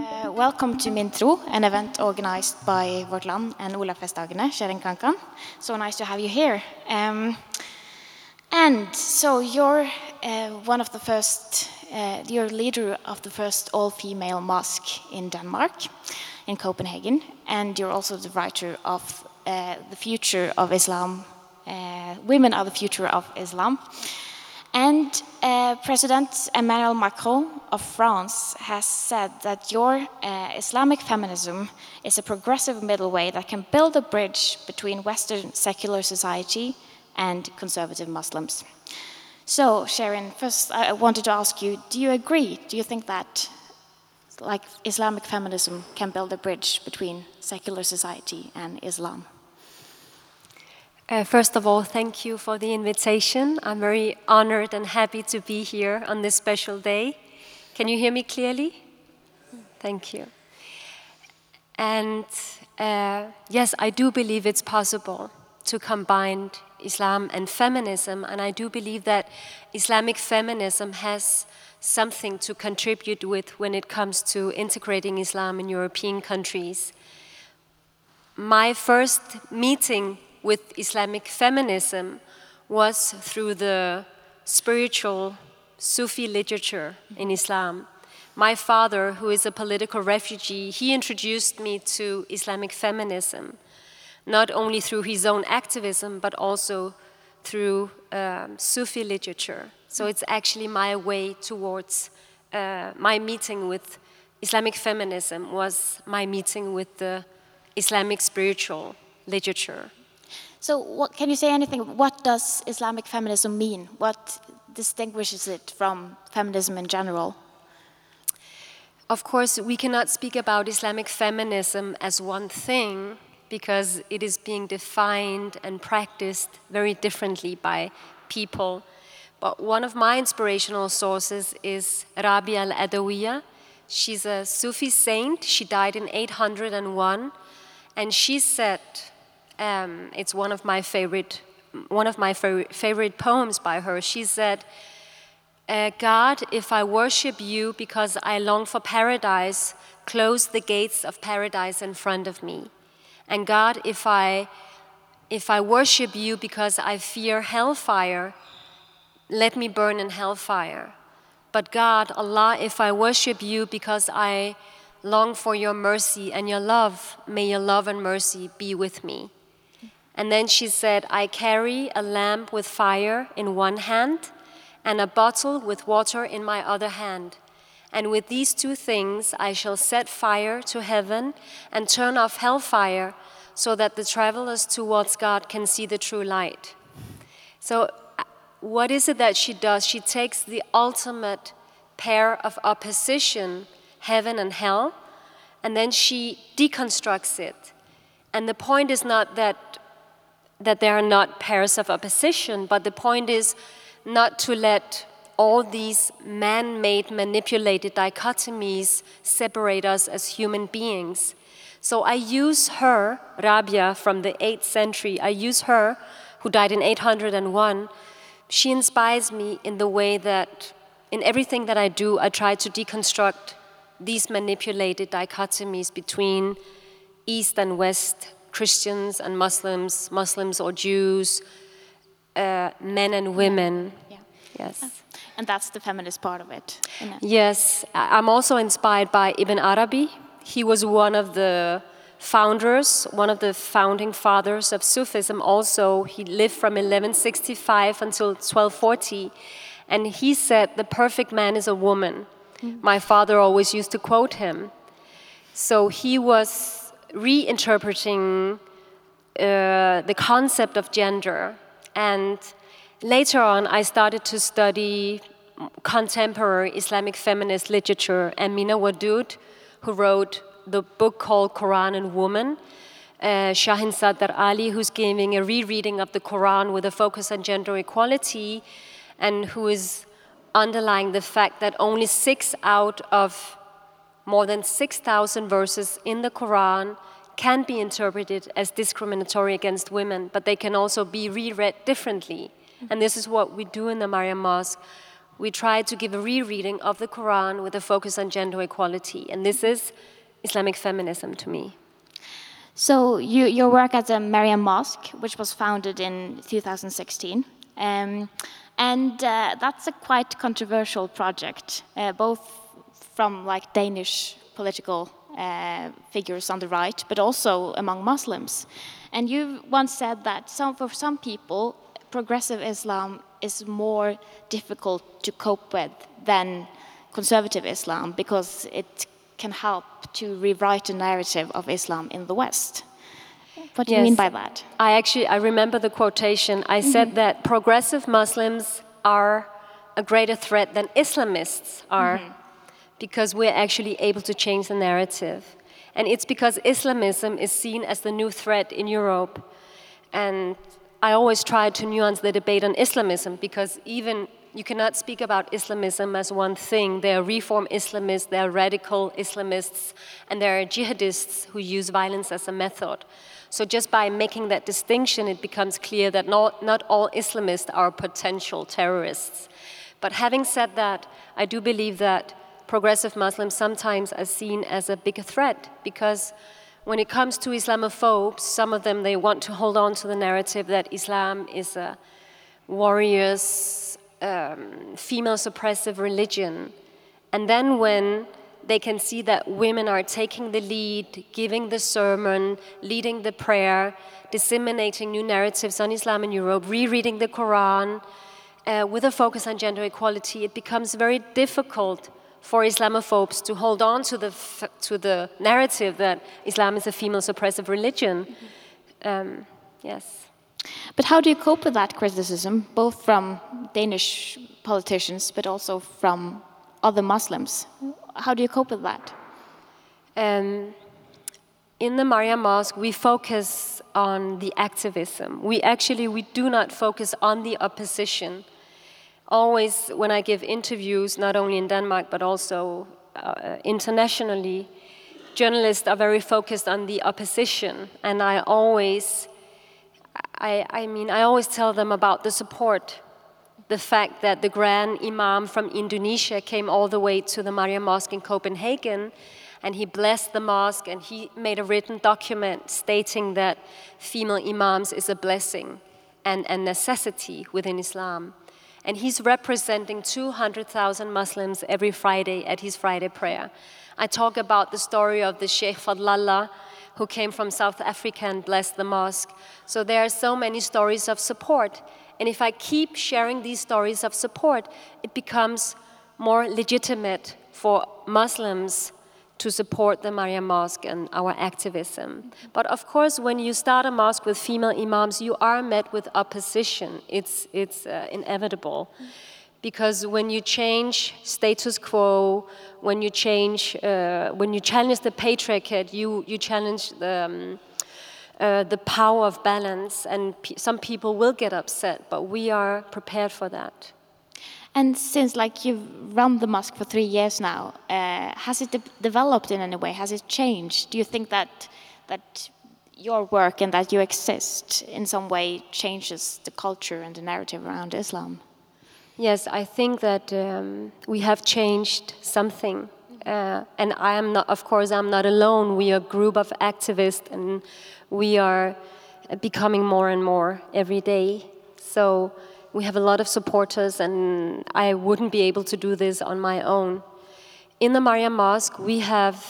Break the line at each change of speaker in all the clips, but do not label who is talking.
Uh, welcome to Min Tro, an event organized by Vårt Land and Olavsfestdagene, Sherin Khankan. So nice to have you here. Um, and so you're uh, one of the first, uh, you're leader of the first all-female mosque in Denmark, in Copenhagen, and you're also the writer of The Future of Islam, Women Are the Future of Islam. And uh, President Emmanuel Macron of France has said that your uh, Islamic feminism is a progressive middle way that can build a bridge between Western secular society and conservative Muslims. So, Sherin, first I wanted to ask you do you agree? Do you think that like Islamic feminism can build a bridge between secular society and Islam?
Uh, first of all, thank you for the invitation. I'm very honored and happy to be here on this special day. Can you hear me clearly? Thank you. And uh, yes, I do believe it's possible to combine Islam and feminism, and I do believe that Islamic feminism has something to contribute with when it comes to integrating Islam in European countries. My first meeting with Islamic feminism was through the spiritual Sufi literature in Islam. My father, who is a political refugee, he introduced me to Islamic feminism, not only through his own activism, but also through um, Sufi literature. So it's actually my way towards uh, my meeting with Islamic feminism was my meeting with the Islamic spiritual literature.
So, what, can you say anything? What does Islamic feminism mean? What distinguishes it from feminism in general?
Of course, we cannot speak about Islamic feminism as one thing because it is being defined and practiced very differently by people. But one of my inspirational sources is Rabia al Adawiya. She's a Sufi saint. She died in 801. And she said, um, it's one of my favorite, one of my favorite poems by her. She said, uh, God, if I worship you because I long for paradise, close the gates of paradise in front of me. And God, if I, if I worship you because I fear hellfire, let me burn in hellfire. But God, Allah, if I worship you because I long for your mercy and your love, may your love and mercy be with me. And then she said, I carry a lamp with fire in one hand and a bottle with water in my other hand. And with these two things I shall set fire to heaven and turn off hellfire so that the travelers towards God can see the true light. So, uh, what is it that she does? She takes the ultimate pair of opposition, heaven and hell, and then she deconstructs it. And the point is not that that there are not pairs of opposition, but the point is not to let all these man made, manipulated dichotomies separate us as human beings. So I use her, Rabia from the 8th century, I use her, who died in 801. She inspires me in the way that in everything that I do, I try to deconstruct these manipulated dichotomies between East and West, Christians and Muslims, Muslims or Jews, uh, men and women. Yeah. Yes.
And that's the feminist part of it.
Yes. I'm also inspired by Ibn Arabi. He was one of the founders, one of the founding fathers of Sufism. Also, he lived from 1165 until 1240. And he said, The perfect man is a woman. Mm. My father always used to quote him. So he was reinterpreting uh, the concept of gender. And later on, I started to study contemporary Islamic feminist literature. And Mina Wadud, who wrote the book called Quran and Woman, uh, Shahin Sadr Ali, who's giving a rereading of the Quran with a focus on gender equality, and who is underlying the fact that only six out of more than 6,000 verses in the Quran can be interpreted as discriminatory against women, but they can also be reread differently. And this is what we do in the Mariam Mosque. we try to give a rereading of the Quran with a focus on gender equality. And this is Islamic feminism to me.
So, you, your work at the Mariam Mosque, which was founded in 2016, um, and uh, that's a quite controversial project, uh, both from like Danish political uh, figures on the right, but also among Muslims. And you once said that some, for some people, progressive Islam is more difficult to cope with than conservative Islam because it can help to rewrite the narrative of Islam in the West. What do yes. you mean by that?
I actually I remember the quotation. I mm -hmm. said that progressive Muslims are a greater threat than Islamists are mm -hmm. Because we're actually able to change the narrative. And it's because Islamism is seen as the new threat in Europe. And I always try to nuance the debate on Islamism because even you cannot speak about Islamism as one thing. There are reform Islamists, there are radical Islamists, and there are jihadists who use violence as a method. So just by making that distinction, it becomes clear that not, not all Islamists are potential terrorists. But having said that, I do believe that progressive Muslims sometimes are seen as a bigger threat because when it comes to Islamophobes, some of them they want to hold on to the narrative that Islam is a warriors, um, female suppressive religion. And then when they can see that women are taking the lead, giving the sermon, leading the prayer, disseminating new narratives on Islam in Europe, rereading the Quran, uh, with a focus on gender equality, it becomes very difficult for Islamophobes to hold on to the, to the narrative that Islam is a female suppressive religion. Um, yes.
But how do you cope with that criticism, both from Danish politicians but also from other Muslims? How do you cope with that?
Um, in the Mariam Mosque, we focus on the activism. We actually we do not focus on the opposition always, when I give interviews, not only in Denmark but also uh, internationally, journalists are very focused on the opposition, and I always, I, I mean, I always tell them about the support, the fact that the Grand Imam from Indonesia came all the way to the Mariam Mosque in Copenhagen, and he blessed the mosque, and he made a written document stating that female imams is a blessing and a necessity within Islam and he's representing 200,000 Muslims every Friday at his Friday prayer. I talk about the story of the Sheikh Fadlallah, who came from South Africa and blessed the mosque. So there are so many stories of support. And if I keep sharing these stories of support, it becomes more legitimate for Muslims to support the Mariam Mosque and our activism. But of course, when you start a mosque with female imams, you are met with opposition. It's, it's uh, inevitable. Because when you change status quo, when you change, uh, when you challenge the patriarchate, you, you challenge the, um, uh, the power of balance, and some people will get upset, but we are prepared for that.
And since like you've run the mosque for three years now, uh, has it de developed in any way? Has it changed? Do you think that that your work and that you exist in some way changes the culture and the narrative around Islam?
Yes, I think that um, we have changed something. Uh, and I am not, of course, I'm not alone. We are a group of activists, and we are becoming more and more every day. So we have a lot of supporters, and I wouldn't be able to do this on my own. In the Mariam Mosque, we have,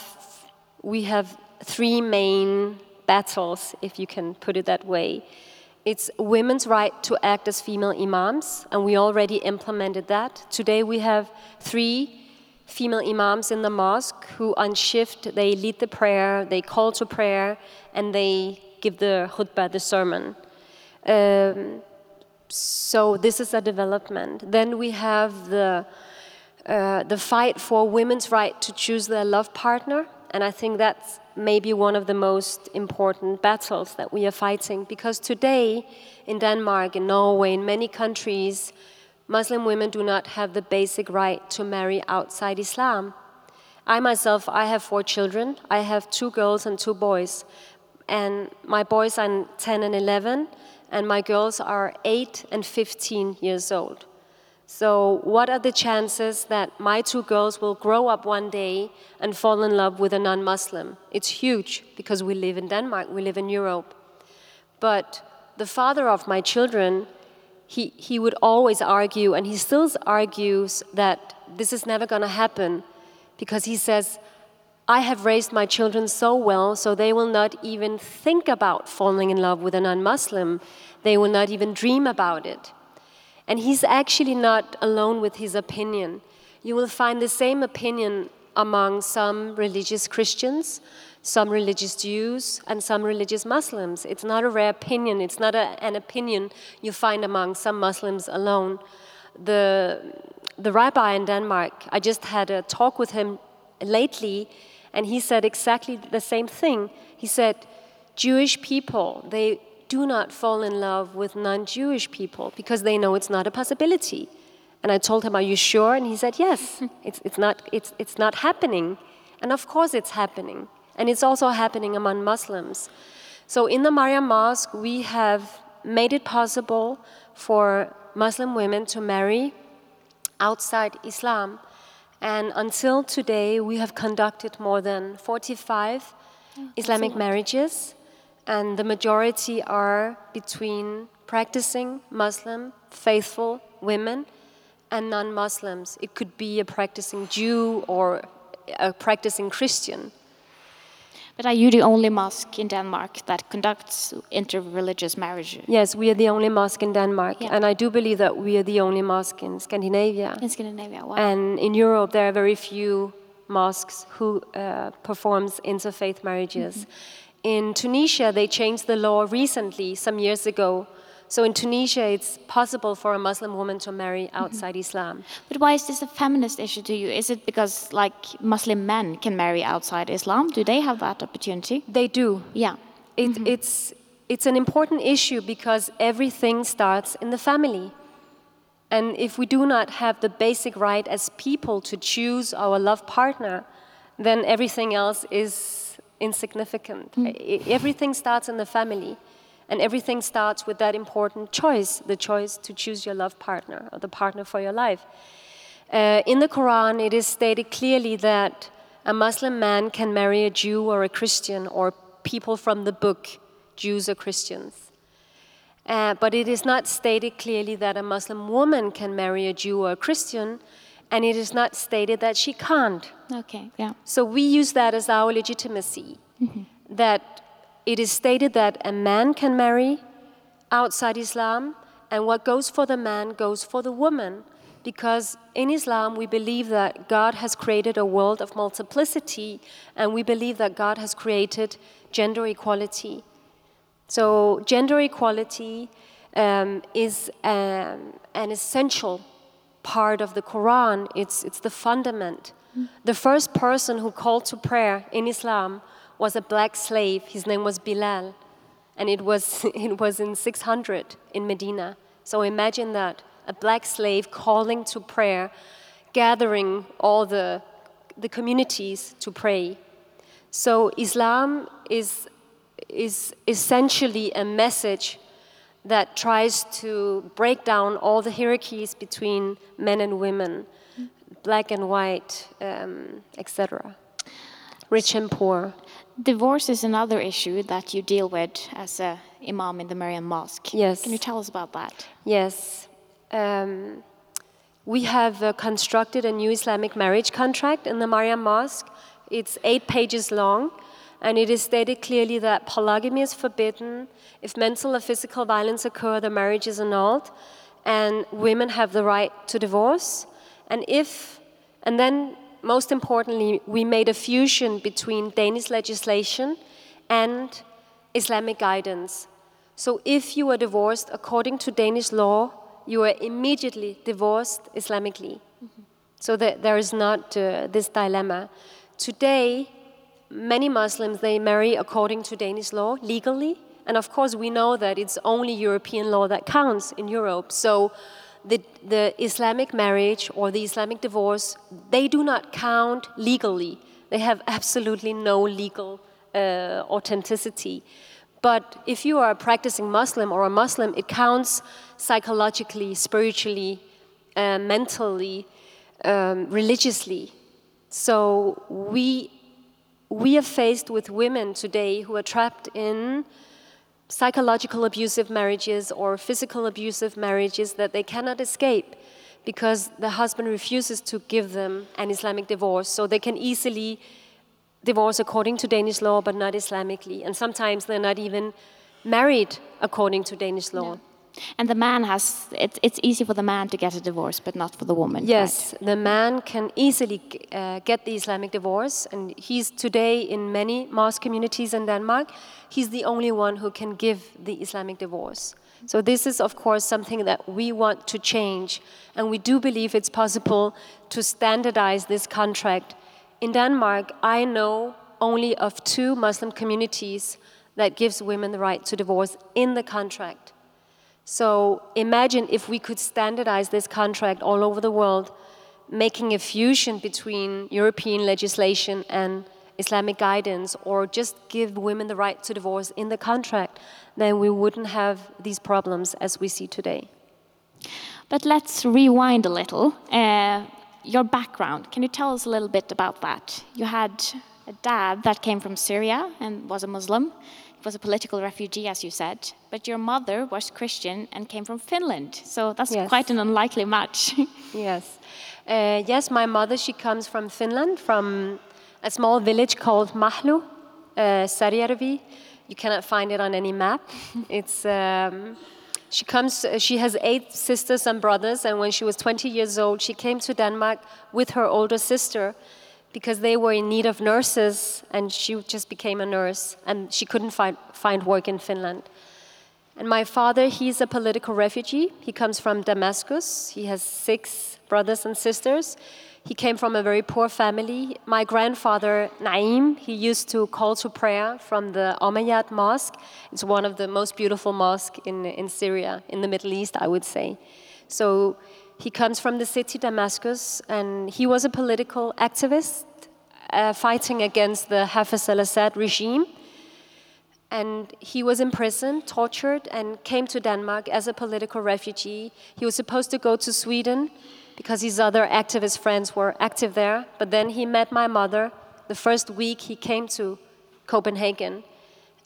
we have three main battles, if you can put it that way. It's women's right to act as female imams, and we already implemented that. Today we have three female imams in the mosque who, on shift, they lead the prayer, they call to prayer, and they give the khutbah, the sermon. Um, so this is a development. Then we have the uh, the fight for women's right to choose their love partner, and I think that's maybe one of the most important battles that we are fighting because today in Denmark, in Norway, in many countries, Muslim women do not have the basic right to marry outside Islam. I myself, I have four children. I have two girls and two boys, and my boys are 10 and 11 and my girls are 8 and 15 years old. So, what are the chances that my two girls will grow up one day and fall in love with a non Muslim? It's huge because we live in Denmark, we live in Europe. But the father of my children, he, he would always argue, and he still argues, that this is never going to happen because he says, I have raised my children so well, so they will not even think about falling in love with a non Muslim. They will not even dream about it. And he's actually not alone with his opinion. You will find the same opinion among some religious Christians, some religious Jews, and some religious Muslims. It's not a rare opinion, it's not a, an opinion you find among some Muslims alone. The, the rabbi in Denmark, I just had a talk with him lately, and he said exactly the same thing. He said, Jewish people, they do not fall in love with non Jewish people because they know it's not a possibility. And I told him, Are you sure? And he said, Yes, it's, it's, not, it's, it's not happening. And of course, it's happening. And it's also happening among Muslims. So in the Mariam Mosque, we have made it possible for Muslim women to marry outside Islam. And until today, we have conducted more than 45 oh, Islamic marriages, and the majority are between practicing Muslim, faithful women and non Muslims. It could be a practicing Jew or a practicing Christian.
But are you the only mosque in Denmark that conducts interreligious marriages?
Yes, we are the only mosque in Denmark, yeah. and I do believe that we are the only mosque in Scandinavia.
In Scandinavia, wow.
And in Europe, there are very few mosques who uh, performs interfaith marriages. Mm -hmm. In Tunisia, they changed the law recently, some years ago, so in Tunisia, it's possible for a Muslim woman to marry mm-hmm. outside mm -hmm. Islam.
But why is this a feminist issue to you? Is it because like Muslim men can marry outside Islam? Do they have that opportunity?
They do.
Yeah.
It, mm -hmm. It's it's an important issue because everything starts in the family. And if we do not have the basic right as people to choose our love partner, then everything else is insignificant. Mm. Everything starts in the family. And everything starts with that important choice the choice to choose your love partner or the partner for your life. Uh, in the Quran, it is stated clearly that a Muslim man can marry a Jew or a Christian or people from the book, Jews or Christians. Uh, but it is not stated clearly that a Muslim woman can marry a Jew or a Christian, and it is not stated that she can't.
Okay, yeah.
So we use that as our legitimacy. Mm-hmm. That it is stated that a man can marry outside Islam, and what goes for the man goes for the woman. Because in Islam, we believe that God has created a world of multiplicity, and we believe that God has created gender equality. So, gender equality um, is um, an essential part of the Quran, it's, it's the fundament. Mm. The first person who called to prayer in Islam was a black slave. His name was Bilal. And it was, it was in 600 in Medina. So imagine that a black slave calling to prayer, gathering all the, the communities to pray. So Islam is, is essentially a message that tries to break down all the hierarchies between men and women, black and white, um, etc., rich and poor.
Divorce is another issue that you deal with as a imam in the Mariam Mosque.
Yes.
Can you tell us about that?
Yes. Um, we have uh, constructed a new Islamic marriage contract in the Mariam Mosque. It's eight pages long, and it is stated clearly that polygamy is forbidden. If mental or physical violence occur, the marriage is annulled, and women have the right to divorce. And if, and then most importantly, we made a fusion between Danish legislation and Islamic guidance. So if you are divorced according to Danish law, you are immediately divorced Islamically. Mm -hmm. So that there is not uh, this dilemma. Today, many Muslims they marry according to Danish law legally, and of course we know that it's only European law that counts in Europe. So the, the Islamic marriage or the Islamic divorce, they do not count legally. They have absolutely no legal uh, authenticity. But if you are a practicing Muslim or a Muslim, it counts psychologically, spiritually, uh, mentally, um, religiously. So we we are faced with women today who are trapped in psychological abusive marriages or physical abusive marriages that they cannot escape because the husband refuses to give them an Islamic divorce. So they can easily divorce according to Danish law, but not Islamically. And sometimes they're not even married according to Danish law.
And the man has, it, it's easy for the man to get a divorce, but not for the woman.
Yes,
right?
the man can easily uh, get the Islamic divorce, and he's today in many mosque communities in Denmark, he's the only one who can give the Islamic divorce. So, this is, of course, something that we want to change, and we do believe it's possible to standardize this contract. In Denmark, I know only of two Muslim communities that gives women the right to divorce in the contract. So imagine if we could standardize this contract all over the world, making a fusion between European legislation and Islamic guidance, or just give women the right to divorce in the contract, then we wouldn't have these problems as we see today.
But let's rewind a little. Uh, your background, can you tell us a little bit about that? You had a dad that came from Syria and was a Muslim was a political refugee, as you said, but your mother was Christian and came from Finland. So that's yes. quite an unlikely match.
yes. Uh, yes, my mother, she comes from Finland, from a small village called Mahlu, uh, Saarijärvi. You cannot find it on any map. it's. Um, she comes. Uh, she has eight sisters and brothers, and when she was 20 years old, she came to Denmark with her older sister, because they were in need of nurses, and she just became a nurse, and she couldn't find, find work in Finland. And my father, he's a political refugee. He comes from Damascus. He has six brothers and sisters. He came from a very poor family. My grandfather, Naim, he used to call to prayer from the Umayyad Mosque. It's one of the most beautiful mosques in, in Syria, in the Middle East, I would say. So he comes from the city Damascus, and he was a political activist uh, fighting against the Hafez al Assad regime. And he was imprisoned, tortured, and came to Denmark as a political refugee. He was supposed to go to Sweden because his other activist friends were active there. But then he met my mother the first week he came to Copenhagen.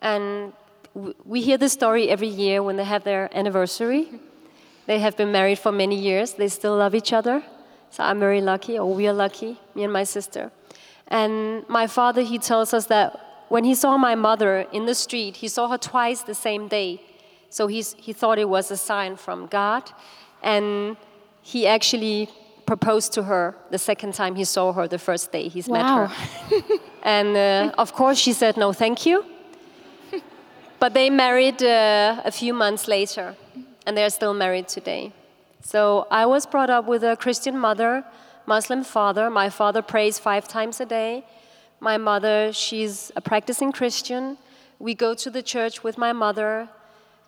And we hear this story every year when they have their anniversary. They have been married for many years. They still love each other. So I'm very lucky, or we are lucky, me and my sister. And my father, he tells us that when he saw my mother in the street, he saw her twice the same day. So he's, he thought it was a sign from God. And he actually proposed to her the second time he saw her, the first day he's wow. met her. and uh, of course, she said, no, thank you. But they married uh, a few months later and they're still married today. So I was brought up with a Christian mother, Muslim father. My father prays five times a day. My mother, she's a practicing Christian. We go to the church with my mother.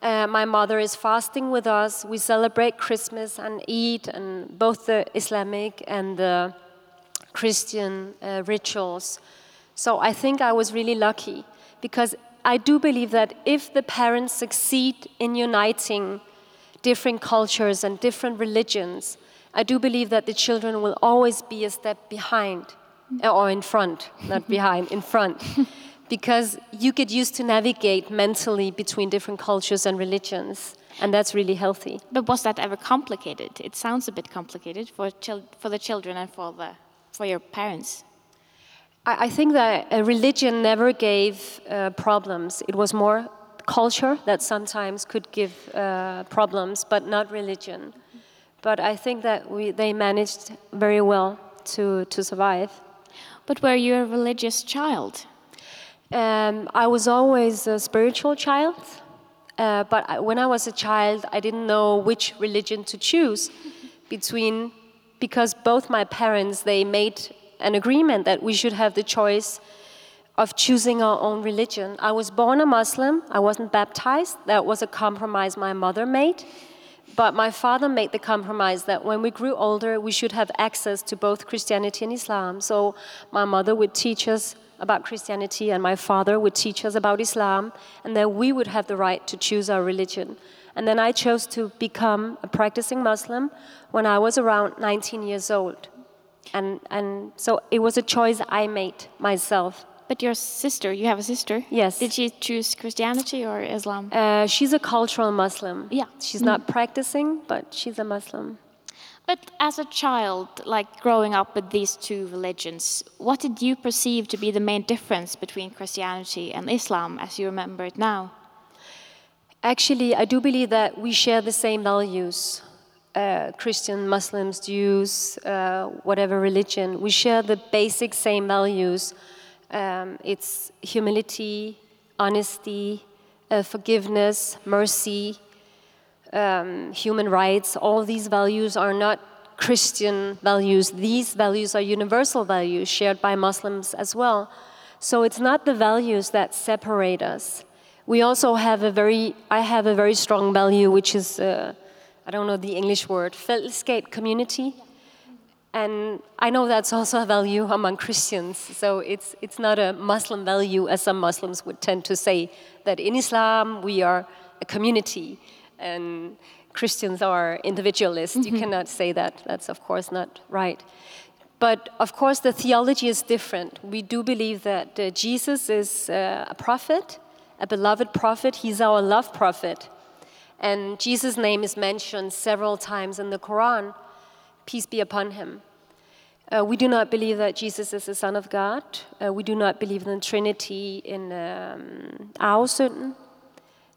Uh, my mother is fasting with us. We celebrate Christmas and eat, and both the Islamic and the Christian uh, rituals. So I think I was really lucky because I do believe that if the parents succeed in uniting different cultures and different religions, I do believe that the children will always be a step behind or in front, not behind, in front. Because you get used to navigate mentally between different cultures and religions, and that's really healthy.
But was that ever complicated? It sounds a bit complicated for, for the children and for, the, for your parents.
I, I think that a religion never gave uh, problems. It was more culture that sometimes could give uh, problems, but not religion. But I think that we, they managed very well to, to survive.
But were you a religious child?
Um, I was always a spiritual child. Uh, but I, when I was a child, I didn't know which religion to choose between, because both my parents they made an agreement that we should have the choice of choosing our own religion. I was born a Muslim, I wasn't baptized. That was a compromise my mother made. But my father made the compromise that when we grew older, we should have access to both Christianity and Islam. So my mother would teach us about Christianity, and my father would teach us about Islam, and that we would have the right to choose our religion. And then I chose to become a practicing Muslim when I was around 19 years old. And, and so it was a choice I made myself.
But your sister, you have a sister.
Yes.
Did she choose Christianity or Islam?
Uh, she's a cultural Muslim.
Yeah.
She's not practicing, but she's a Muslim.
But as a child, like growing up with these two religions, what did you perceive to be the main difference between Christianity and Islam as you remember it now?
Actually, I do believe that we share the same values. Uh, Christian, Muslims, Jews, uh, whatever religion, we share the basic same values. Um, it's humility, honesty, uh, forgiveness, mercy, um, human rights. All these values are not Christian values. These values are universal values shared by Muslims as well. So it's not the values that separate us. We also have a very, I have a very strong value, which is, uh, I don't know the English word, fællesskab, community. And I know that's also a value among Christians. So it's, it's not a Muslim value, as some Muslims would tend to say, that in Islam we are a community and Christians are individualists. You cannot say that. That's, of course, not right. But of course, the theology is different. We do believe that uh, Jesus is uh, a prophet, a beloved prophet. He's our love prophet. And Jesus' name is mentioned several times in the Quran. Peace be upon him. Uh, we do not believe that Jesus is the Son of God. Uh, we do not believe in the Trinity in um, arvesynden.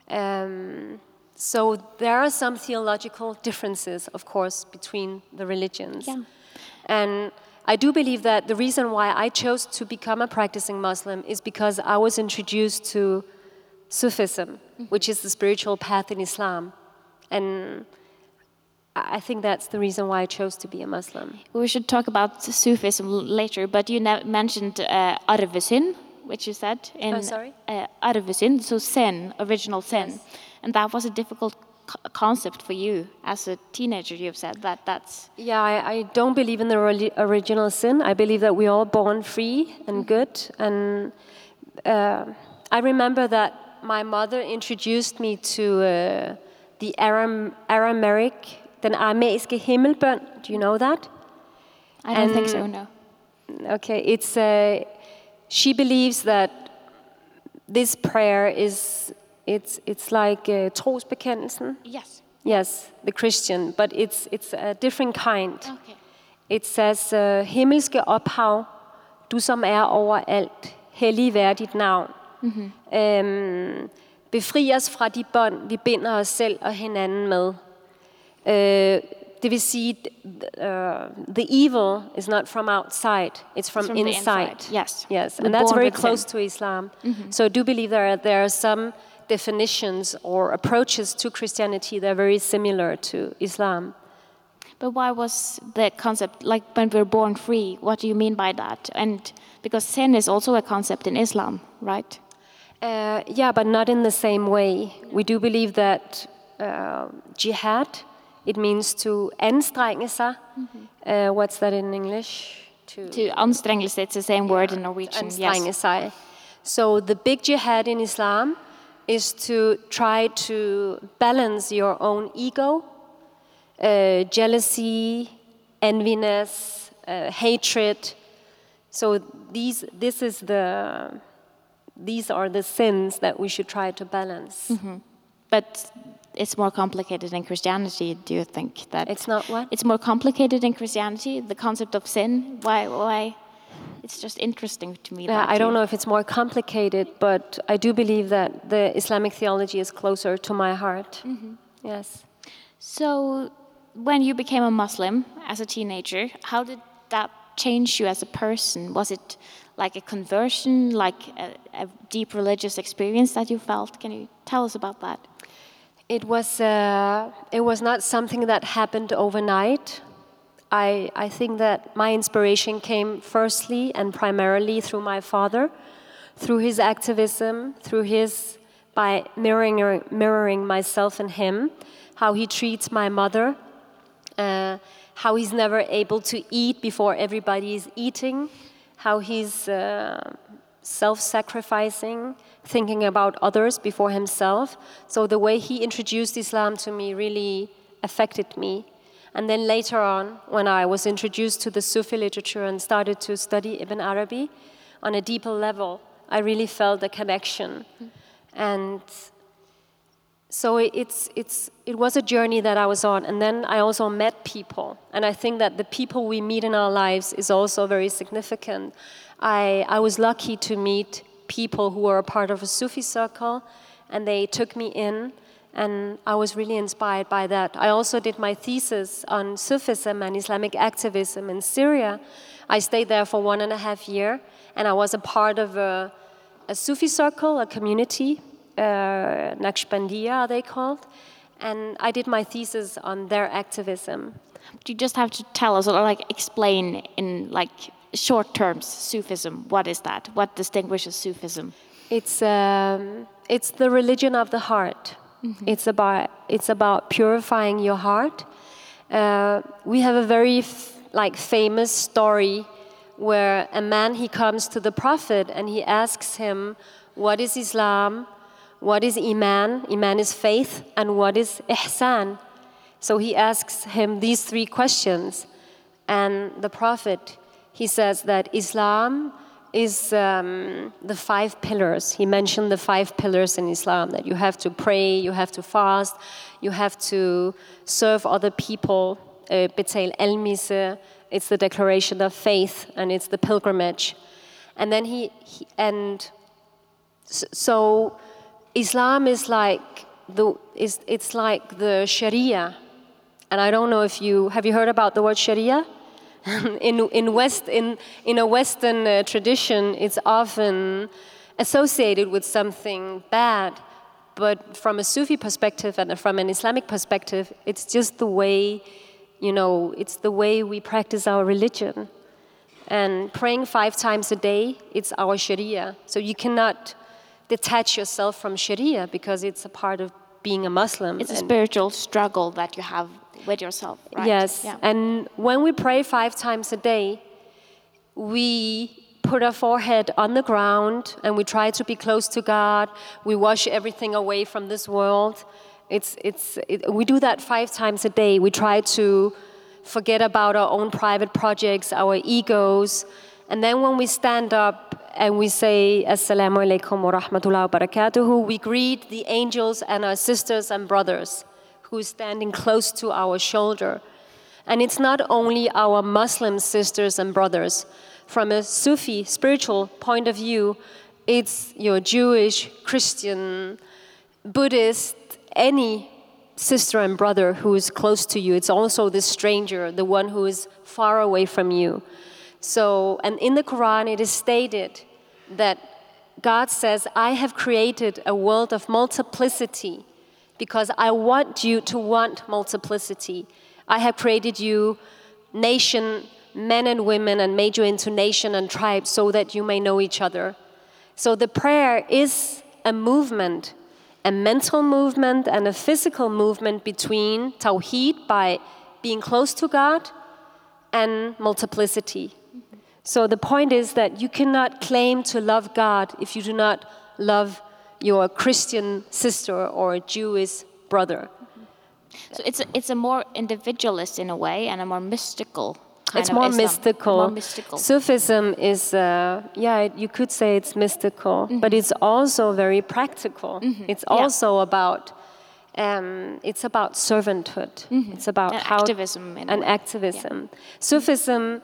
Um, so there are some theological differences, of course, between the religions.
Yeah.
And I do believe that the reason why I chose to become a practicing Muslim is because I was introduced to Sufism, which is the spiritual path in Islam. And I think that's the reason why I chose to be a Muslim.
We should talk about Sufism later, but you ne- mentioned uh, arvesynd, which you said in
Oh, sorry?
uh, arvesynd, so sin, original sin, and that was a difficult co- concept for you as a teenager. You've said that that's
Yeah, I, I don't believe in the original sin. I believe that we're all born free and good. And uh, I remember that my mother introduced me to uh, the Aram- Aramaic, den aramæiske himmelbøn. Do you know that?
I don't think so. No.
Okay, it's uh, she believes that this prayer is it's it's like uh, trosbekendelsen.
Yes.
Yes, the Christian, but it's it's a different kind.
Okay.
It says, uh, himmelske ophav, du som er overalt, hellig vær dit navn. Mm-hmm. Øhm, befri os fra de bånd, vi binder os selv og hinanden med. Øh, det vil sige, uh, the evil is not from outside, it's from,
from the
inside.
inside, yes.
Yes,
We're
and that's very
with sin.
close to Islam. So I do believe there are, there are some definitions or approaches to Christianity that are very similar to Islam.
But why was the concept like when we're born free? What do you mean by that? And because sin is also a concept in Islam, right?
Uh, yeah, but not in the same way. We do believe that uh, jihad, it means to anstrenge sig. Uh, what's that in English? To,
To anstrengelse, it's the same word in Norwegian.
anstrenge
Yes.
sig. So the big jihad in Islam is to try to balance your own ego, uh, jealousy, enviness, uh, hatred. So these, this is the, these are the sins that we should try to balance.
But it's more complicated in Christianity. Do you think that
It's not what?
It's more complicated in Christianity. The concept of sin. Why? Why? It's just interesting to me.
Yeah, I don't know if it's more complicated, but I do believe that the Islamic theology is closer to my heart. Mm-hmm. Yes.
So, when you became a Muslim as a teenager, how did that change you as a person? Was it like a conversion, like a, a deep religious experience that you felt? Can you tell us about that?
It was, uh, it was not something that happened overnight. I, I think that my inspiration came firstly and primarily through my father, through his activism, through his, by mirroring, mirroring myself and him, how he treats my mother, uh, how he's never able to eat before everybody is eating, how he's uh, self sacrificing, thinking about others before himself. So the way he introduced Islam to me really affected me. And then later on, when I was introduced to the Sufi literature and started to study Ibn Arabi on a deeper level, I really felt a connection. And so it's, it's, it was a journey that I was on. And then I also met people. And I think that the people we meet in our lives is also very significant. I, I was lucky to meet people who were a part of a Sufi circle, and they took me in, and I was really inspired by that. I also did my thesis on Sufism and Islamic activism in Syria. I stayed there for one and a half year, and I was a part of a, a Sufi circle, a community uh, Naqshbandiya are they called? And I did my thesis on their activism.
Do you just have to tell us, or like explain in like short terms, Sufism? What is that? What distinguishes Sufism?
It's um, it's the religion of the heart. Mm -hmm. It's about it's about purifying your heart. Uh, we have a very like famous story where a man he comes to the prophet and he asks him, "What is Islam?" what is Iman? Iman is faith, and what is Ihsan? So he asks him these three questions, and the Prophet he says that Islam is um, the five pillars. He mentioned the five pillars in Islam that you have to pray, you have to fast, you have to serve other people. Uh, Betel el it's the declaration of faith, and it's the pilgrimage. And then he, he and so Islam is like the is it's like the Sharia, and I don't know if you have you heard about the word Sharia. in in West in in a Western uh, tradition, it's often associated with something bad, but from a Sufi perspective and from an Islamic perspective, it's just the way, you know, it's the way we practice our religion. And praying five times a day, it's our Sharia. So you cannot detach yourself from Sharia because it's a part of being a Muslim.
It's a spiritual struggle that you have with yourself. Right?
Yes, yeah. and when we pray five times a day, we put our forehead on the ground and we try to be close to God. We wash everything away from this world. It's, it's, it, we do that five times a day. We try to forget about our own private projects, our egos. And then when we stand up and we say Assalamu alaikum wa rahmatullahi wa barakatuhu. We greet the angels and our sisters and brothers who are standing close to our shoulder. And it's not only our Muslim sisters and brothers. From a Sufi spiritual point of view, it's your Jewish, Christian, Buddhist, any sister and brother who is close to you. It's also the stranger, the one who is far away from you. So, and in the Quran, it is stated that God says, I have created a world of multiplicity because I want you to want multiplicity. I have created you nation, men and women, and made you into nation and tribe so that you may know each other. So the prayer is a movement, a mental movement and a physical movement between Tawheed by being close to God and multiplicity. So the point is that you cannot claim to love God if you do not love your Christian sister or a Jewish brother.
So it's a, it's a more individualist in a way and a more mystical.
it's more mystical. more mystical. Sufism is, uh, yeah, you could say it's mystical, mm -hmm. but it's also very practical. Mm -hmm. It's also yeah. about um, it's about servanthood. Mm -hmm. It's about
and how activism
and activism. Yeah. Sufism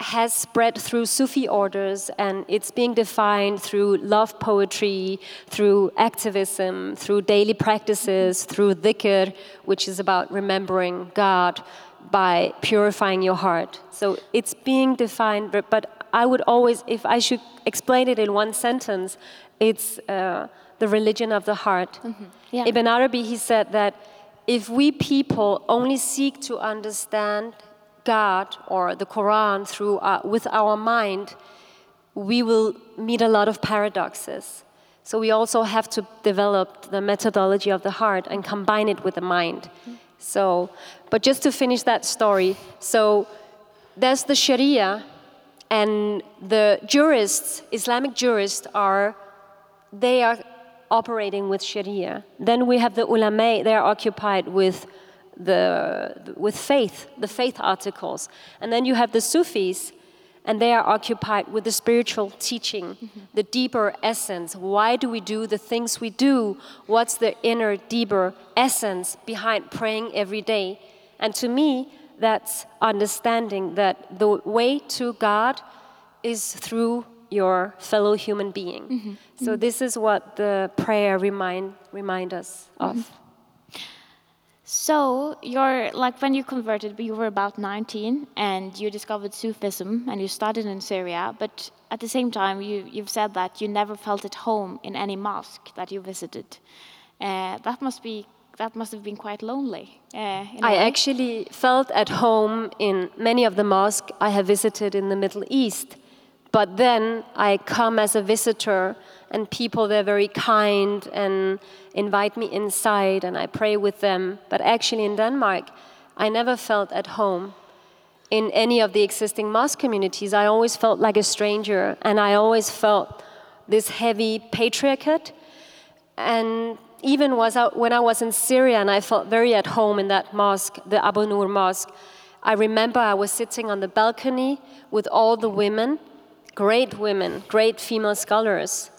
has spread through Sufi orders and it's being defined through love poetry, through activism, through daily practices, through dhikr, which is about remembering God by purifying your heart. So it's being defined, but I would always, if I should explain it in one sentence, it's uh, the religion of the heart. Mm -hmm. yeah. Ibn Arabi, he said that if we people only seek to understand God or the Quran through uh, with our mind, we will meet a lot of paradoxes. So we also have to develop the methodology of the heart and combine it with the mind. So, but just to finish that story, so there's the Sharia, and the jurists, Islamic jurists, are they are operating with Sharia. Then we have the ulama; they are occupied with the with faith, the faith articles, and then you have the Sufis, and they are occupied with the spiritual teaching, mm-hmm. the deeper essence. Why do we do the things we do? What's the inner, deeper essence behind praying every day? And to me, that's understanding that the way to God is through your fellow human being. Mm -hmm. So this is what the prayer remind remind us of.
So you're like when you converted, you were about 19 and you discovered Sufism and you started in Syria, but at the same time you, you've said that you never felt at home in any mosque that you visited. Uh, that must be that must have been quite lonely.
Uh, I actually felt at home in many of the mosques I have visited in the Middle East. But then I come as a visitor, and people, they're very kind and invite me inside, and I pray with them. But actually, in Denmark, I never felt at home in any of the existing mosque communities. I always felt like a stranger, and I always felt this heavy patriarchate. And even was when I was in Syria and I felt very at home in that mosque, the Abu Nur mosque, I remember I was sitting on the balcony with all the women, great women, great female scholars.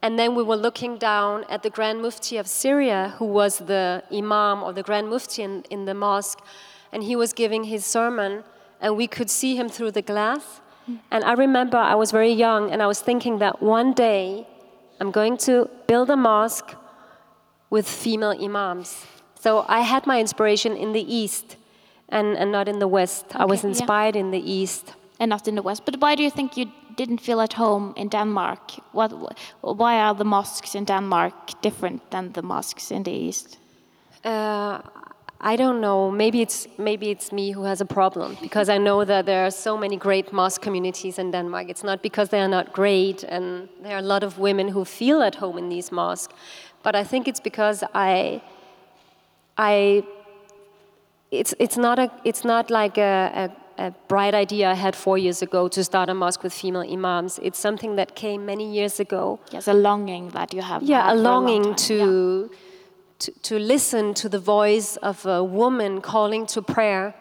And then we were looking down at the Grand Mufti of Syria, who was the Imam or the Grand Mufti in, in the mosque, and he was giving his sermon, and we could see him through the glass. And I remember I was very young, and I was thinking that one day I'm going to build a mosque with female imams. So I had my inspiration in the East and, and not in the West. Okay, I was inspired yeah. in the East.
And not in the West. But why do you think you didn't feel at home in Denmark? What, why are the mosques in Denmark different than the mosques in the East?
Uh, I don't know. Maybe it's maybe it's me who has a problem because I know that there are so many great mosque communities in Denmark. It's not because they are not great, and there are a lot of women who feel at home in these mosques but I think it's because I, I, it's it's not a it's not like a, a, a bright idea I had four years ago to start a mosque with female imams. It's something that came many years ago.
Yes, a longing that you have.
Yeah, a longing a to. Yeah. To, to listen to the voice of a woman calling to prayer.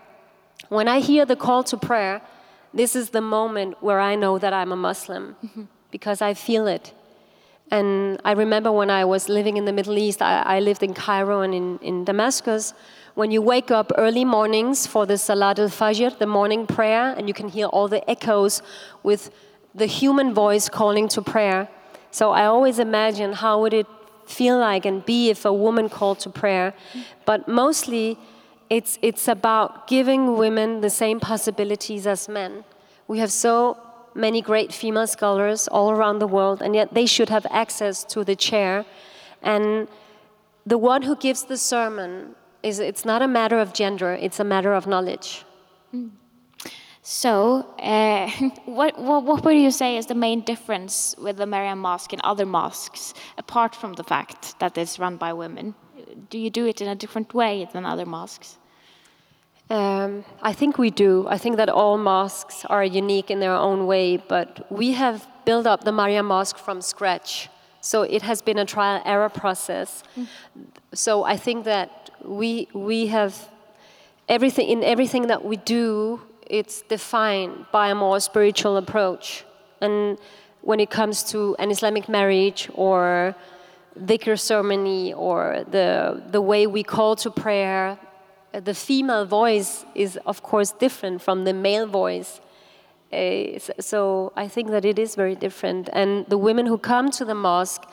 When I hear the call to prayer, this is the moment where I know that I'm a Muslim mm -hmm. because I feel it. And I remember when I was living in the Middle East, I, I lived in Cairo and in, in Damascus. When you wake up early mornings for the Salat al Fajr, the morning prayer, and you can hear all the echoes with the human voice calling to prayer. So I always imagine how would it feel like and be if a woman called to prayer. But mostly, it's, it's about giving women the same possibilities as men. We have so many great female scholars all around the world, and yet they should have access to the chair. And the one who gives the sermon is it's not a matter of gender, it's a matter of knowledge.
So, uh, what, what, what would you say is the main difference with the Mariam Mosque and other mosques, apart from the fact that it's run by women? Do you do it in a different way than other mosques?
Um, I think we do. I think that all mosques are unique in their own way, but we have built up the Mariam Mosque from scratch. So it has been a trial error process. Mm. So I think that we we have everything in everything that we do. It's defined by a more spiritual approach, and when it comes to an Islamic marriage or dhikr ceremony or the the way we call to prayer the female voice is, of course, different from the male voice. Uh, so I think that it is very different. And the women who come to the mosque,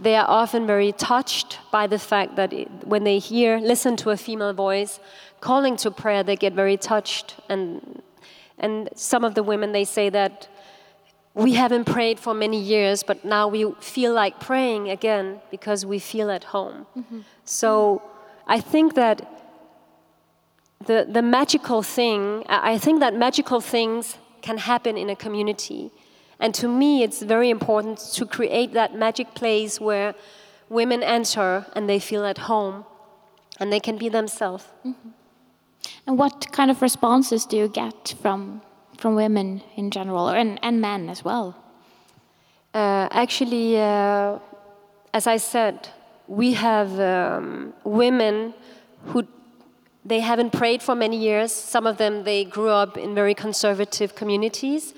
they are often very touched by the fact that it, when they hear, listen to a female voice calling to prayer, they get very touched. And, and some of the women, they say that we haven't prayed for many years, but now we feel like praying again because we feel at home. Mm -hmm. So I think that the, the magical thing, I think that magical things can happen in a community. And to me, it's very important to create that magic place where women enter and they feel at home and they can be themselves. Mm -hmm.
And what kind of responses do you get from from women in general, and, and men as well?
Uh, actually, uh, as I said, we have um, women who they haven't prayed for many years. Some of them they grew up in very conservative communities,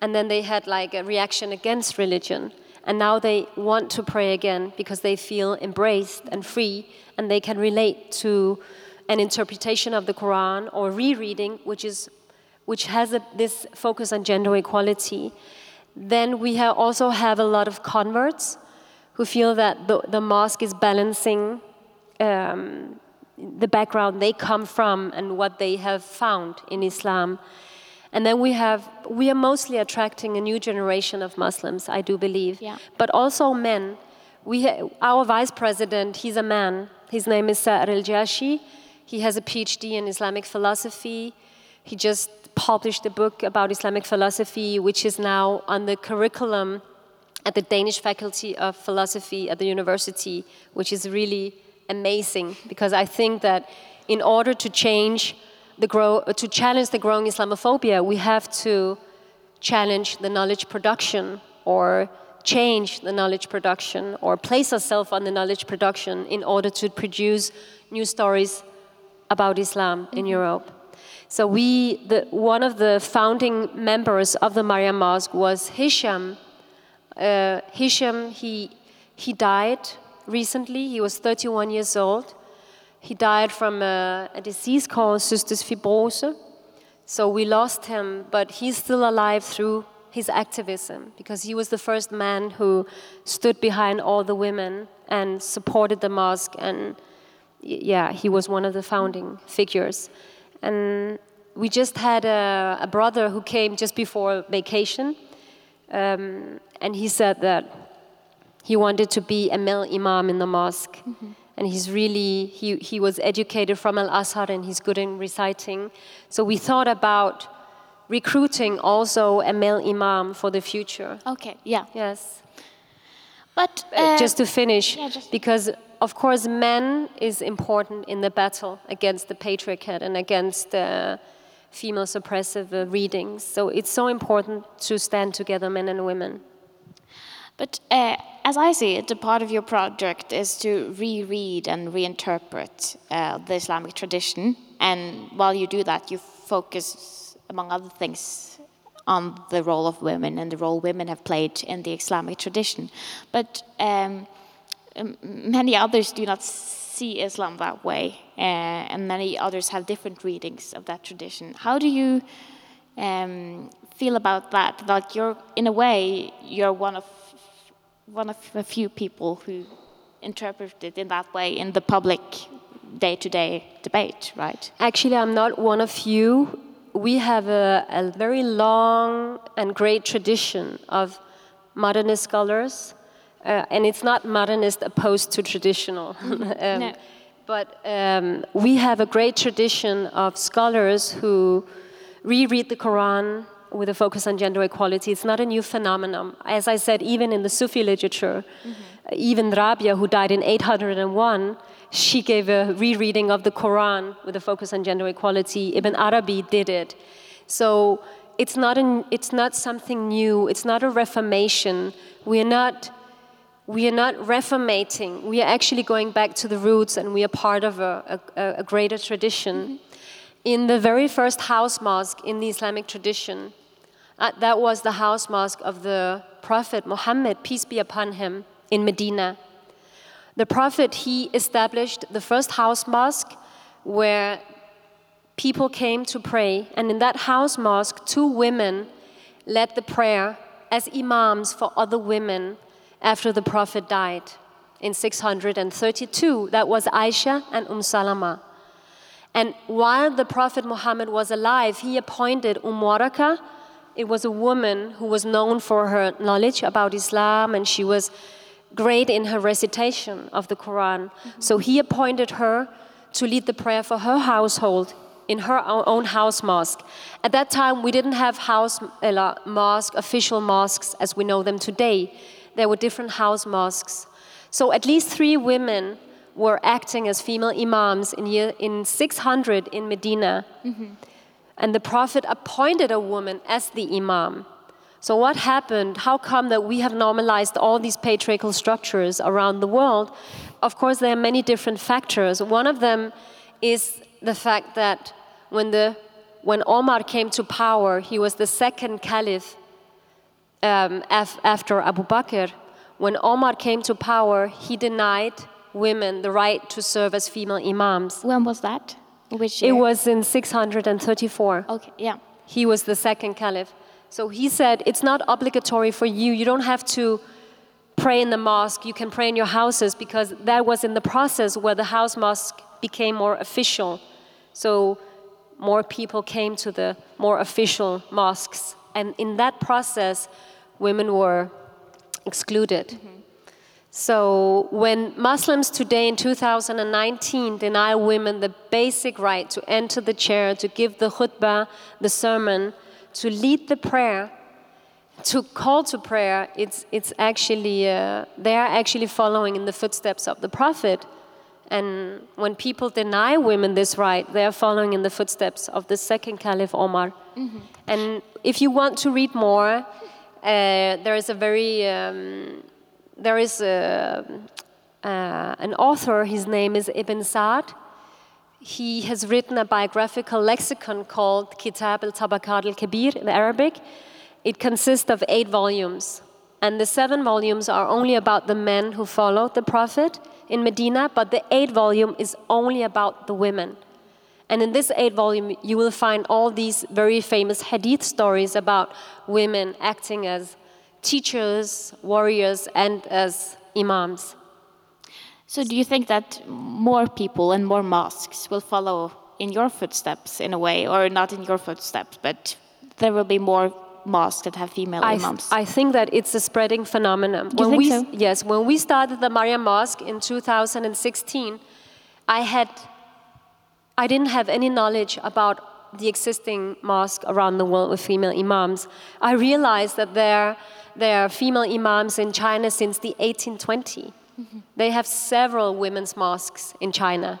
and then they had like a reaction against religion, and now they want to pray again because they feel embraced and free, and they can relate to an interpretation of the Quran or rereading, which is which has a, this focus on gender equality. Then we have also have a lot of converts who feel that the, the mosque is balancing um, the background they come from and what they have found in Islam. And then we have, we are mostly attracting a new generation of Muslims, I do believe,
Yeah.
but also men. We ha- our vice president, he's a man. His name is Saer El-Jaichi. He has a PhD in Islamic philosophy. He just published a book about Islamic philosophy, which is now on the curriculum at the Danish Faculty of Philosophy at the university, which is really amazing because I think that in order to change the grow, to challenge the growing Islamophobia, we have to challenge the knowledge production or change the knowledge production or place ourselves on the knowledge production in order to produce new stories about Islam in Europe. So we, the, one of the founding members of the Mariam Mosque was Hisham. Uh, Hisham, he, he died recently. He was 31 years old. He died from a, a disease called cystic fibrose. So we lost him, but he's still alive through his activism because he was the first man who stood behind all the women and supported the mosque. And yeah, he was one of the founding figures. And we just had a, a brother who came just before vacation, um, and he said that he wanted to be a male imam in the mosque. And he's really, he, he was educated from Al Azhar and he's good in reciting. So we thought about recruiting also a male imam for the future.
Okay, yeah.
Yes.
But
Uh,
uh,
just to finish,
yeah, just-
because of course, men is important in the battle against the patriarchat and against uh, female suppressive uh, readings. So it's so important to stand together, men and women.
But uh, as I see it, the part of your project is to reread and reinterpret uh, the Islamic tradition. And while you do that, you focus, among other things, on the role of women and the role women have played in the Islamic tradition. But um, many others do not see Islam that way, uh, and many others have different readings of that tradition. How do you um, feel about that? Like you're, in a way, you're one of one of a few people who interpret it in that way in the public day-to-day debate, right?
Actually, I'm not one of you. We have a, a very long and great tradition of modernist scholars, uh, and it's not modernist opposed to traditional. um,
No.
But um, we have a great tradition of scholars who reread the Quran with a focus on gender equality. It's not a new phenomenon. As I said, even in the Sufi literature, mm-hmm. even Rabia, who died in 801, she gave a rereading of the Quran with a focus on gender equality. Ibn Arabi did it. So it's not, an, it's not something new, it's not a reformation. We are not we are not reformating. We are actually going back to the roots, and we are part of a, a, a greater tradition. Mm-hmm. In the very first house mosque in the Islamic tradition, that was the house mosque of the Prophet Muhammad, peace be upon him, in Medina. The Prophet, he established the first house mosque where people came to pray, and in that house mosque, two women led the prayer as imams for other women after the Prophet died in 632. That was Aisha and Umm Salama. And while the Prophet Muhammad was alive, he appointed Umm Waraqa. It was a woman who was known for her knowledge about Islam, and she was great in her recitation of the Quran. So he appointed her to lead the prayer for her household in her own house mosque. At that time, we didn't have house uh, mosque, official mosques as we know them today. There were different house mosques. So at least three women were acting as female imams in, year, in 600 in Medina. And the Prophet appointed a woman as the Imam. So, what happened? How come that we have normalized all these patriarchal structures around the world? Of course, there are many different factors. One of them is the fact that when, the, when Omar came to power, he was the second caliph um, af after Abu Bakr. When Omar came to power, he denied women the right to serve as female imams.
When was that? Which
It was in 634.
Okay, yeah.
He was the second caliph. So he said, It's not obligatory for you. You don't have to pray in the mosque. You can pray in your houses because that was in the process where the house mosque became more official. So more people came to the more official mosques. And in that process, women were excluded. Mm-hmm. So when Muslims today in 2019 deny women the basic right to enter the chair, to give the khutbah, the sermon, to lead the prayer, to call to prayer, it's, it's actually, uh, they are actually following in the footsteps of the Prophet. And when people deny women this right, they are following in the footsteps of the second Caliph Omar. And if you want to read more, uh, there is a very, um, there is a, uh, an author, his name is Ibn Sa'd. He has written a biographical lexicon called Kitab al Tabaqat al Kabir in Arabic. It consists of eight volumes. And the seven volumes are only about the men who followed the Prophet in Medina, but the eight volume is only about the women. And in this eight volume, you will find all these very famous hadith stories about women acting as teachers, warriors, and as imams.
So, do you think that more people and more mosques will follow in your footsteps in a way, or not in your footsteps, but there will be more mosques that have female
I, th-
imams?
I think that it's a spreading phenomenon.
You
when
think
we,
so?
Yes, when we started the Mariam Mosque in 2016, I had, I didn't have any knowledge about the existing mosque around the world with female imams. I realized that there, there are female imams in China since the 1820.
Mm-hmm.
They have several women's mosques in China.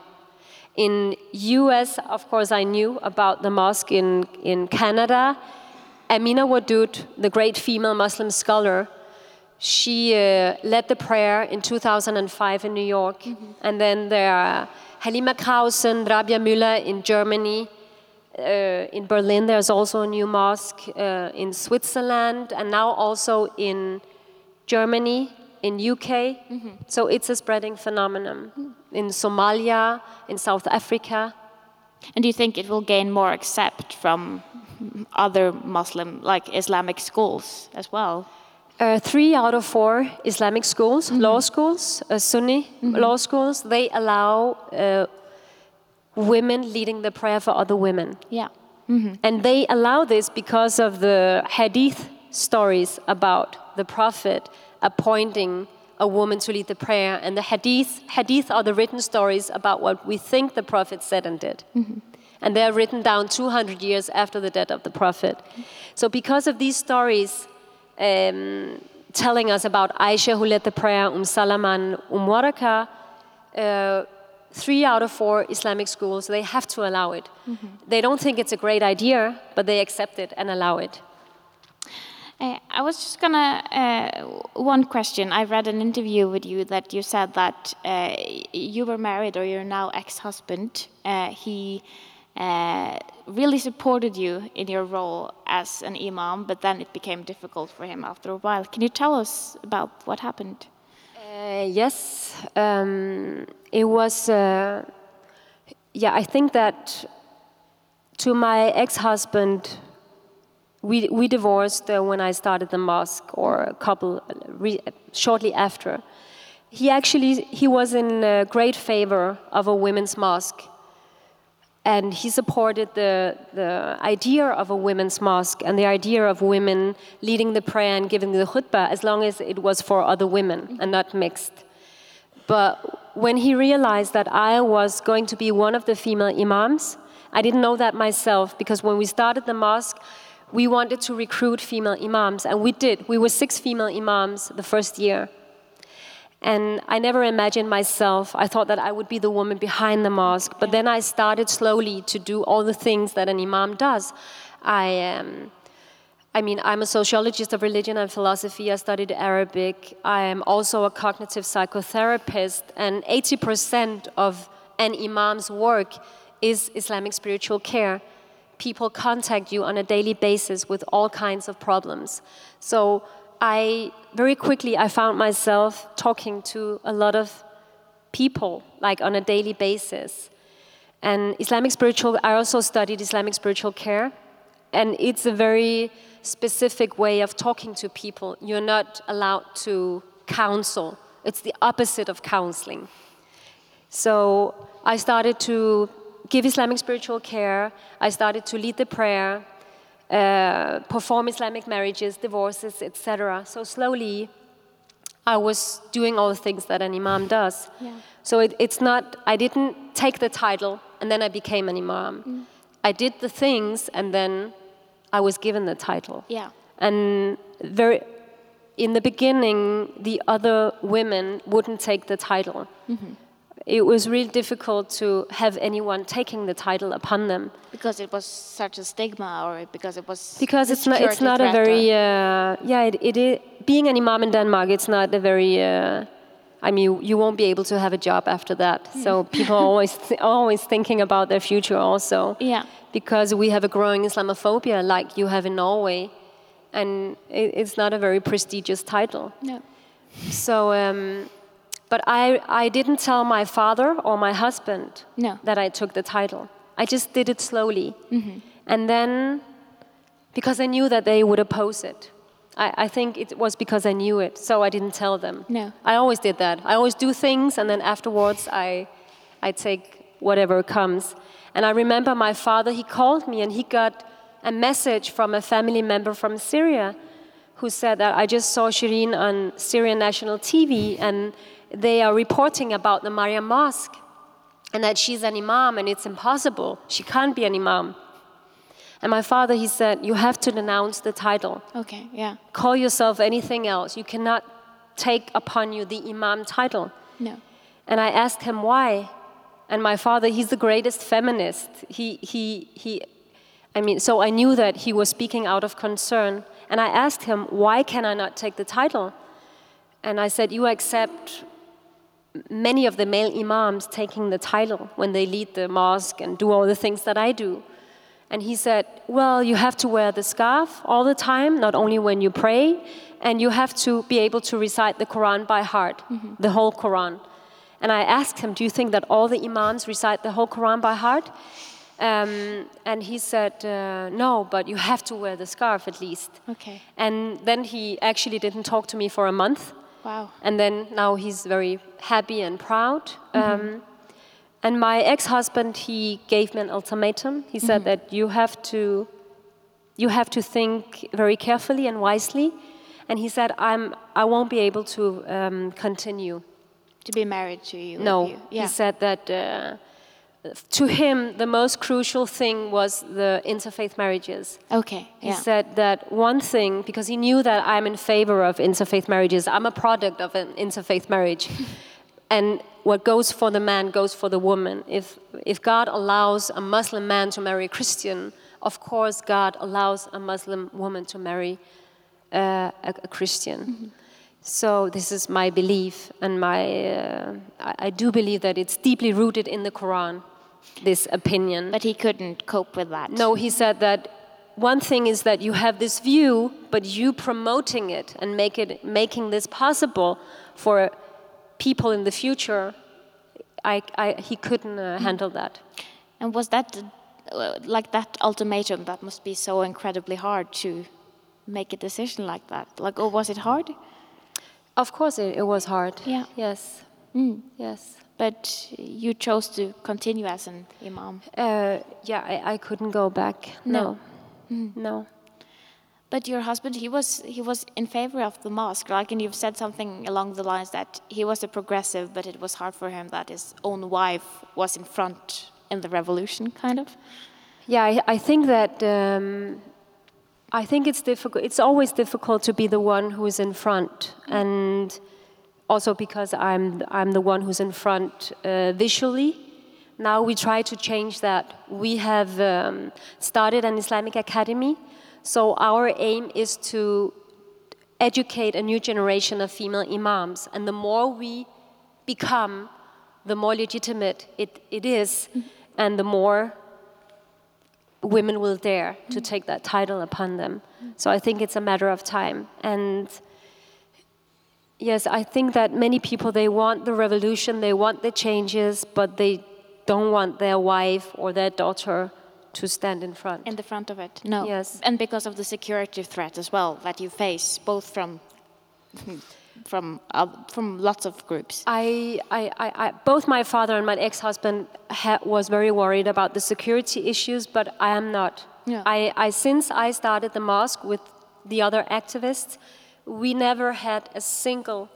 In US, of course, I knew about the mosque in, in Canada. Amina Wadud, the great female Muslim scholar, she uh, led the prayer in 2005 in New York. And then there are Halima Krausen, Rabia Müller in Germany. Uh, in Berlin, there's also a new mosque. Uh, in Switzerland, and now also in Germany, in UK. So it's a spreading phenomenon. In Somalia, in South Africa.
and do you think it will gain more accept from other Muslim, like Islamic schools as well?
Uh, three out of four Islamic schools, law schools, uh, Sunni law schools, they allow uh, women leading the prayer for other women.
Yeah.
And they allow this because of the hadith stories about the Prophet appointing a woman to lead the prayer. And the hadith, hadith are the written stories about what we think the Prophet said and did. And they are written down 200 years after the death of the Prophet. So, because of these stories um, telling us about Aisha who led the prayer, Umm Salama and Umm Waraqa, uh, three out of four Islamic schools, they have to allow it. They don't think it's a great idea, but they accept it and allow it.
Uh, I was just gonna uh, one question. I read an interview with you that you said that uh, you were married or you're now ex-husband. Uh, he uh, really supported you in your role as an imam, but then it became difficult for him after a while. Can you tell us about what happened?
Uh, yes, um, it was. Uh, yeah, I think that to my ex-husband, we we divorced uh, when I started the mosque, or a couple shortly after. He actually he was in uh, great favor of a women's mosque, and he supported the the idea of a women's mosque and the idea of women leading the prayer and giving the khutbah as long as it was for other women and not mixed. But when he realized that I was going to be one of the female imams, I didn't know that myself because when we started the mosque, we wanted to recruit female imams, and we did. We were six female imams the first year. And I never imagined myself, I thought that I would be the woman behind the mosque. But then I started slowly to do all the things that an imam does. I, um, I mean, I'm a sociologist of religion and philosophy. I studied Arabic. I am also a cognitive psychotherapist. And 80% of an imam's work is Islamic spiritual care. People contact you on a daily basis with all kinds of problems. So I very quickly I found myself talking to a lot of people like on a daily basis. And Islamic spiritual I also studied Islamic spiritual care and it's a very specific way of talking to people. You're not allowed to counsel. It's the opposite of counseling. So I started to give Islamic spiritual care. I started to lead the prayer uh, perform Islamic marriages, divorces, etc. So slowly, I was doing all the things that an imam does. Yeah. So it, it's not, I didn't take the title and then I became an imam. Mm. I did the things and then I was given the title.
Yeah.
And very, in the beginning, the other women wouldn't take the title. Mm -hmm it was really difficult to have anyone taking the title upon them.
Because it was such a stigma or because it was
because it's not it's not a very uh, yeah it, it is being an imam in Denmark it's not a very uh, I mean you, won't be able to have a job after that. Mm. so people are always th always thinking about their future also.
Yeah.
Because we have a growing Islamophobia like you have in Norway and it, it's not a very prestigious title.
No.
So um, but I, I didn't tell my father or my husband
no.
that I took the title. I just did it slowly. Mm-hmm. And then, because I knew that they would oppose it, I, I, think it was because I knew it, so I didn't tell them.
No.
I always did that. I always do things, and then afterwards I, I take whatever comes. And I remember my father, he called me and he got a message from a family member from Syria who said that I just saw Sherin on Syrian national TV and they are reporting about the Mariam Mosque and that she's an imam and it's impossible. She can't be an imam. And my father, he said, You have to denounce the title.
Okay, yeah.
Call yourself anything else. You cannot take upon you the imam title.
No.
And I asked him why. And my father, he's the greatest feminist. He, he, he, I mean, so I knew that he was speaking out of concern. And I asked him, Why can I not take the title? And I said, You accept many of the male imams taking the title when they lead the mosque and do all the things that I do. And he said, Well, you have to wear the scarf all the time, not only when you pray, and you have to be able to recite the Quran by heart, mm-hmm. the whole Quran. And I asked him, Do you think that all the imams recite the whole Quran by heart? Um, and he said, uh, No, but you have to wear the scarf at least.
Okay.
And then he actually didn't talk to me for a month.
Wow.
And then now he's very happy and proud. Mm -hmm. um, and my ex-husband, he gave me an ultimatum. He said mm -hmm. that you have to, you have to think very carefully and wisely. And he said, I'm, I won't be able to um, continue.
To be married to you.
No,
you.
Yeah. he said that. Uh, to him, the most crucial thing was the interfaith marriages.
Okay.
He yeah. said that one thing, because he knew that I'm in favor of interfaith marriages, I'm a product of an interfaith marriage. and what goes for the man goes for the woman. If, if God allows a Muslim man to marry a Christian, of course, God allows a Muslim woman to marry uh, a, a, Christian. Mm -hmm. So this is my belief, and my uh, I, I do believe that it's deeply rooted in the Quran this opinion.
But he couldn't cope with that.
No, he said that one thing is that you have this view, but you promoting it and make it, making this possible for people in the future, I, I, he couldn't uh, handle that.
And was that, uh, like that ultimatum, that must be so incredibly hard to make a decision like that? Like, or was it hard?
Of course, it, it was hard.
Yeah.
Yes.
Mm.
Yes.
But you chose to continue as an imam.
Uh, yeah, I, I, couldn't go back. No,
no. Mm.
no.
But your husband, he was he was in favor of the mosque, like, and you've said something along the lines that he was a progressive, but it was hard for him that his own wife was in front in the revolution, kind of.
Yeah, I, I think that um, I think it's difficult. It's always difficult to be the one who is in front, and also because I'm, I'm the one who's in front uh, visually. Now we try to change that. We have um, started an Islamic academy, so our aim is to educate a new generation of female imams. And the more we become, the more legitimate it, it is, and the more women will dare to take that title upon them. So I think it's a matter of time. And yes, I think that many people they want the revolution, they want the changes, but they don't want their wife or their daughter to stand in front.
In the front of it? No.
Yes.
And because of the security threat as well that you face, both from from uh, from lots of groups.
I, I, I, I both my father and my ex-husband ha- was very worried about the security issues, but I am not.
Yeah.
I, I since I started the mosque with the other activists, we never had a single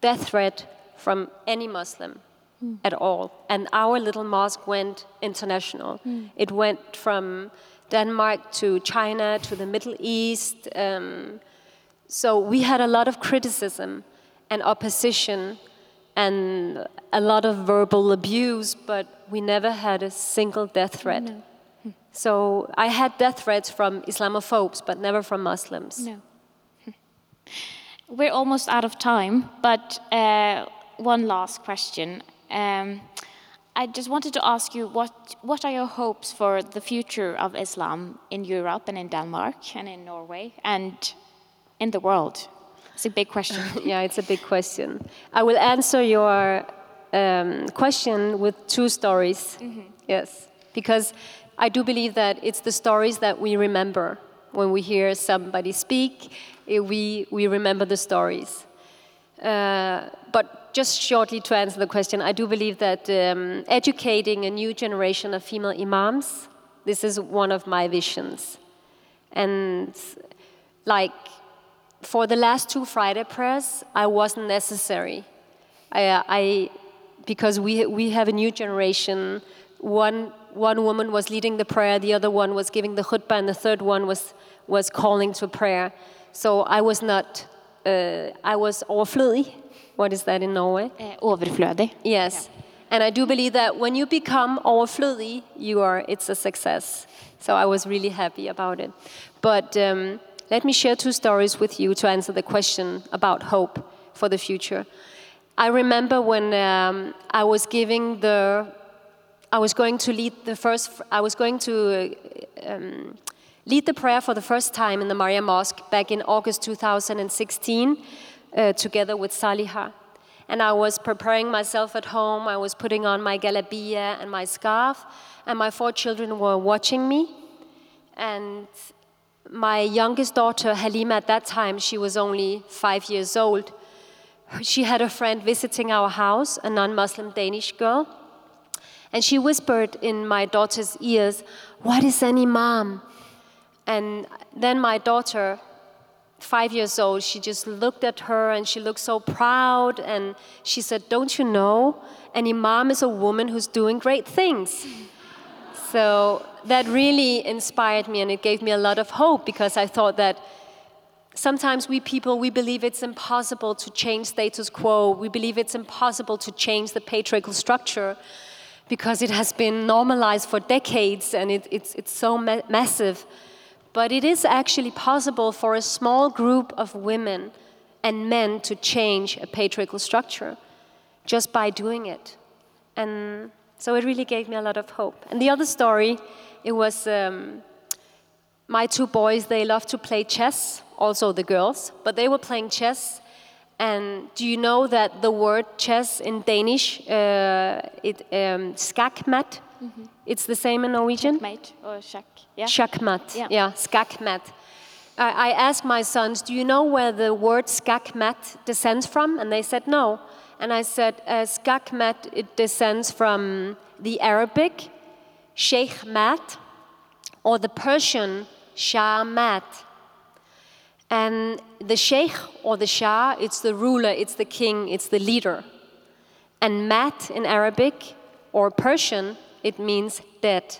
death threat from any Muslim hmm. at all. And our little mosque went international. Hmm. It went from Denmark to China to the Middle East. Um, so we had a lot of criticism and opposition and a lot of verbal abuse, but we never had a single death threat. Hmm. So I had death threats from Islamophobes, but never from Muslims.
No. We're almost out of time, but uh, one last question. Um, I just wanted to ask you what what are your hopes for the future of Islam in Europe and in Denmark and in Norway and in the world? It's a big question.
yeah, it's a big question. I will answer your um, question with two stories. Yes, because I do believe that it's the stories that we remember when we hear somebody speak. eh, We we remember the stories. Uh, but just shortly to answer the question, I do believe that um, educating a new generation of female imams, this is one of my visions. And like for the last two Friday prayers, I wasn't necessary. I, I because we we have a new generation. One one woman was leading the prayer, the other one was giving the khutbah, and the third one was was calling to prayer. So I was not. Uh, I was overflødig. What is that in Norway?
Overflødig.
Yes. And I do believe that when you become overflødig, you are it's a success. So I was really happy about it. But um, let me share two stories with you to answer the question about hope for the future. I remember when um, I was giving the, I was going to lead the first, I was going to um, lead the prayer for the first time in the Mariam Mosque back in August 2016, uh, together with Saliha. And I was preparing myself at home. I was putting on my galabia and my scarf, and my four children were watching me. And my youngest daughter, Halima, at that time, she was only five years old. She had a friend visiting our house, a non Muslim Danish girl. And she whispered in my daughter's ears, What is an imam? And then my daughter, five years old, she just looked at her and she looked so proud. And she said, Don't you know? An imam is a woman who's doing great things. So that really inspired me and it gave me a lot of hope because I thought that sometimes we people we believe it's impossible to change status quo. We believe it's impossible to change the patriarchal structure because it has been normalized for decades and it, it's, it's so ma- massive. But it is actually possible for a small group of women and men to change a patriarchal structure just by doing it. And so it really gave me a lot of hope. And the other story, it was um, my two boys, they love to play chess, also the girls, but they were playing chess. And do you know that the word chess in Danish, uh, it um, skakmat, it's the same in Norwegian?
Mate or shack. Yeah.
Shakmat.
Yeah.
Yeah, skakmat. I, I asked my sons, Do you know where the word skakmat descends from? And they said no. And I said, uh, Skakmat, it descends from the Arabic sheikh mat or the Persian shah mat. And the sheikh or the shah, it's the ruler, it's the king, it's the leader. And mat in Arabic or Persian, it means dead.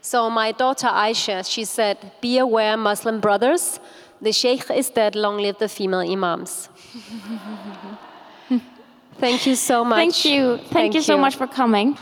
So my daughter Aisha, she said, Be aware, Muslim brothers, the sheikh is dead, long live the female imams. Thank you so much.
Thank you. Thank,
Thank
you so
you.
much for coming.